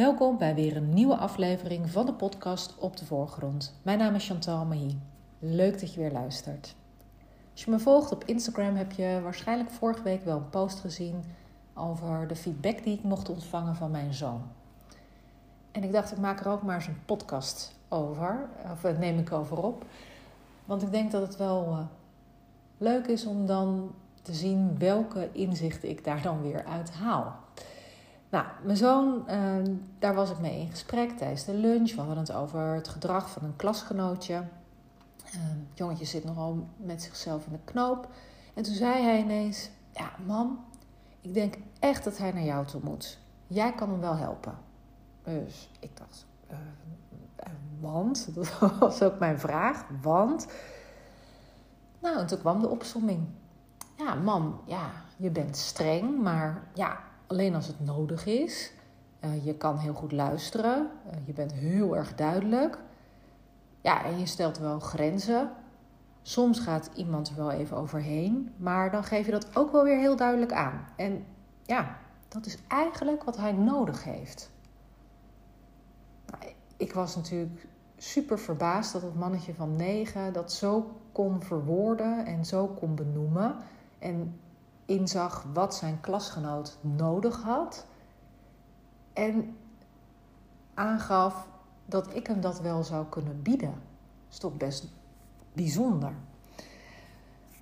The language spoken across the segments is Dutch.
Welkom bij weer een nieuwe aflevering van de podcast Op de Voorgrond. Mijn naam is Chantal Mahi. Leuk dat je weer luistert. Als je me volgt op Instagram heb je waarschijnlijk vorige week wel een post gezien over de feedback die ik mocht ontvangen van mijn zoon. En ik dacht, ik maak er ook maar eens een podcast over, of neem ik over op. Want ik denk dat het wel uh, leuk is om dan te zien welke inzichten ik daar dan weer uit haal. Nou, mijn zoon, uh, daar was ik mee in gesprek tijdens de lunch. We hadden het over het gedrag van een klasgenootje. Uh, het jongetje zit nogal met zichzelf in de knoop. En toen zei hij ineens: Ja, mam, ik denk echt dat hij naar jou toe moet. Jij kan hem wel helpen. Dus ik dacht: uh, Want? Dat was ook mijn vraag. Want. Nou, en toen kwam de opsomming. Ja, mam, ja, je bent streng, maar ja, alleen als het nodig is. Uh, je kan heel goed luisteren. Uh, je bent heel erg duidelijk. Ja, en je stelt wel grenzen. Soms gaat iemand er wel even overheen, maar dan geef je dat ook wel weer heel duidelijk aan. En ja, dat is eigenlijk wat hij nodig heeft. Nou, ik was natuurlijk super verbaasd dat het mannetje van negen dat zo kon verwoorden en zo kon benoemen. En inzag wat zijn klasgenoot nodig had. En aangaf dat ik hem dat wel zou kunnen bieden. Dat is toch best bijzonder.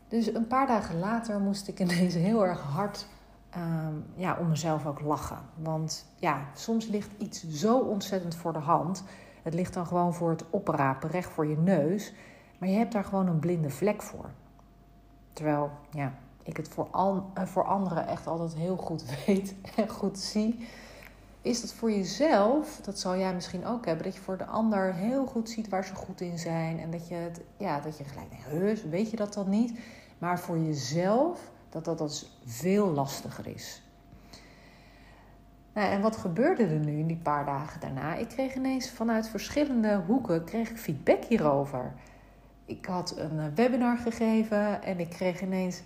Dus een paar dagen later moest ik ineens heel erg hard um, ja, om mezelf ook lachen. Want ja, soms ligt iets zo ontzettend voor de hand. Het ligt dan gewoon voor het oprapen, recht voor je neus. Maar je hebt daar gewoon een blinde vlek voor. Terwijl, ja, ik het voor, eh, voor anderen echt altijd heel goed weet en goed zie, is dat voor jezelf, dat zal jij misschien ook hebben, dat je voor de ander heel goed ziet waar ze goed in zijn. En dat je, het, ja, dat je gelijk heus, weet je dat dan niet? Maar voor jezelf, dat dat dus veel lastiger is. Nou, en wat gebeurde er nu in die paar dagen daarna? Ik kreeg ineens vanuit verschillende hoeken kreeg ik feedback hierover. Ik had een eh, webinar gegeven en ik kreeg ineens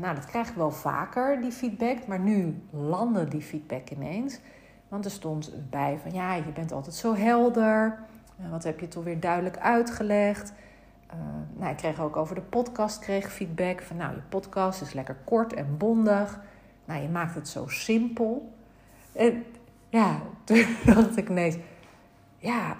nou, dat krijg ik wel vaker, die feedback. Maar nu landde die feedback ineens. Want er stond bij van ja, je bent altijd zo helder. Uh, wat heb je toch weer duidelijk uitgelegd? Uh, nou, ik kreeg ook over de podcast kreeg feedback van nou, je podcast is lekker kort en bondig. Nou, je maakt het zo simpel. En ja, toen dacht ik ineens, ja,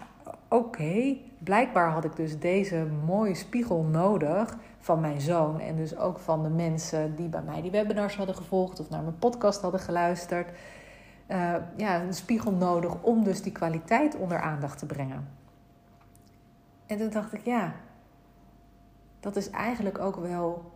oké. Blijkbaar had ik dus deze mooie spiegel nodig van mijn zoon. En dus ook van de mensen die bij mij die webinars hadden gevolgd of naar mijn podcast hadden geluisterd. Uh, ja, een spiegel nodig om dus die kwaliteit onder aandacht te brengen. En toen dacht ik, ja, dat is eigenlijk ook wel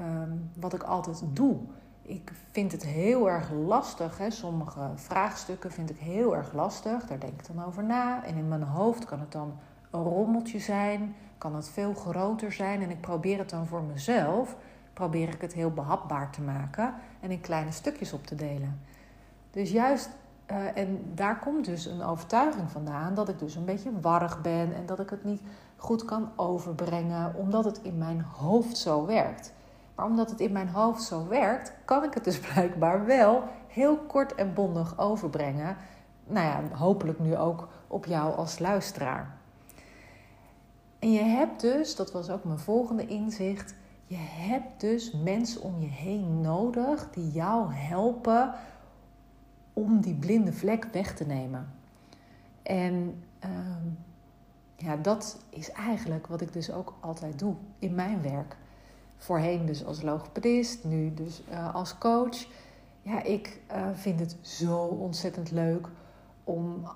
um, wat ik altijd doe. Ik vind het heel erg lastig. Hè? Sommige vraagstukken vind ik heel erg lastig. Daar denk ik dan over na. En in mijn hoofd kan het dan rommeltje zijn, kan het veel groter zijn. En ik probeer het dan voor mezelf, probeer ik het heel behapbaar te maken en in kleine stukjes op te delen. Dus juist, uh, en daar komt dus een overtuiging vandaan dat ik dus een beetje warrig ben en dat ik het niet goed kan overbrengen, omdat het in mijn hoofd zo werkt. Maar omdat het in mijn hoofd zo werkt, kan ik het dus blijkbaar wel heel kort en bondig overbrengen. Nou ja, hopelijk nu ook op jou als luisteraar. En je hebt dus, dat was ook mijn volgende inzicht, je hebt dus mensen om je heen nodig die jou helpen om die blinde vlek weg te nemen. En uh, ja, dat is eigenlijk wat ik dus ook altijd doe in mijn werk. Voorheen dus als logopedist, nu dus uh, als coach. Ja, ik uh, vind het zo ontzettend leuk om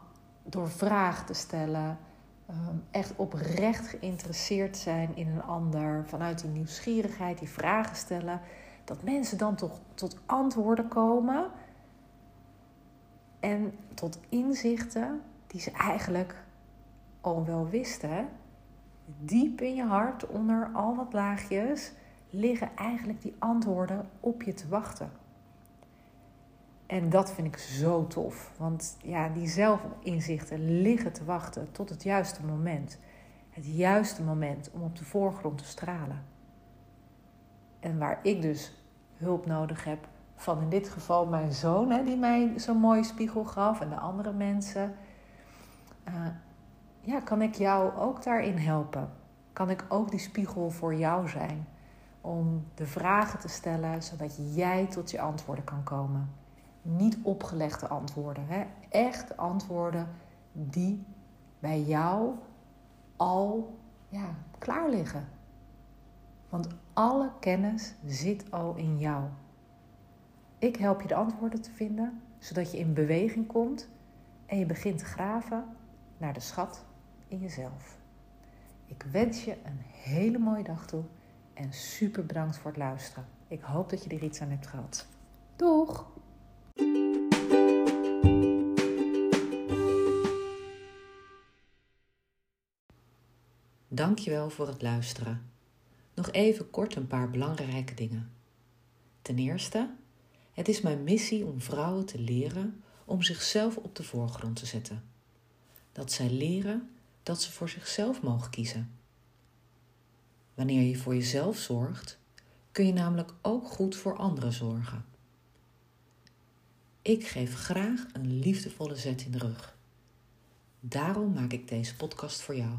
door vragen te stellen, Ehm, echt oprecht geïnteresseerd zijn in een ander, vanuit die nieuwsgierigheid, die vragen stellen, dat mensen dan toch tot antwoorden komen en tot inzichten die ze eigenlijk al wel wisten. Diep in je hart, onder al wat laagjes, liggen eigenlijk die antwoorden op je te wachten. En dat vind ik zo tof. Want ja, die zelfinzichten liggen te wachten tot het juiste moment. Het juiste moment om op de voorgrond te stralen. En waar ik dus hulp nodig heb van in dit geval mijn zoon, hè, die mij zo'n mooie spiegel gaf, en de andere mensen, uh, ja, kan ik jou ook daarin helpen? Kan ik ook die spiegel voor jou zijn? Om de vragen te stellen, zodat jij tot je antwoorden kan komen. Niet opgelegde antwoorden, hè? echt antwoorden die bij jou al ja, klaar liggen. Want alle kennis zit al in jou. Ik help je de antwoorden te vinden, zodat je in beweging komt en je begint te graven naar de schat in jezelf. Ik wens je een hele mooie dag toe en super bedankt voor het luisteren. Ik hoop dat je er iets aan hebt gehad. Doeg! Dankjewel voor het luisteren. Nog even kort een paar belangrijke dingen. Ten eerste, het is mijn missie om vrouwen te leren om zichzelf op de voorgrond te zetten. Dat zij leren dat ze voor zichzelf mogen kiezen. Wanneer je voor jezelf zorgt, kun je namelijk ook goed voor anderen zorgen. Ik geef graag een liefdevolle zet in de rug. Daarom maak ik deze podcast voor jou.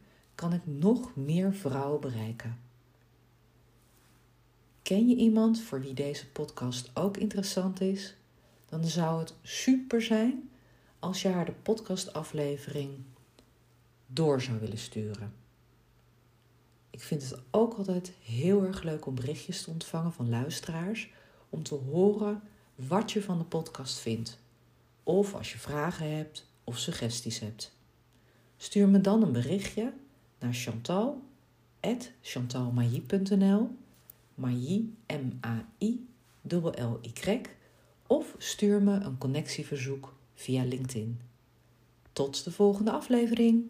kan ik nog meer vrouwen bereiken. Ken je iemand voor wie deze podcast ook interessant is? Dan zou het super zijn als je haar de podcastaflevering door zou willen sturen. Ik vind het ook altijd heel erg leuk om berichtjes te ontvangen van luisteraars om te horen wat je van de podcast vindt. Of als je vragen hebt of suggesties hebt. Stuur me dan een berichtje naar Chantal chantalmailly.nl Mailly, M-A-I, L-Y, of stuur me een connectieverzoek via LinkedIn. Tot de volgende aflevering.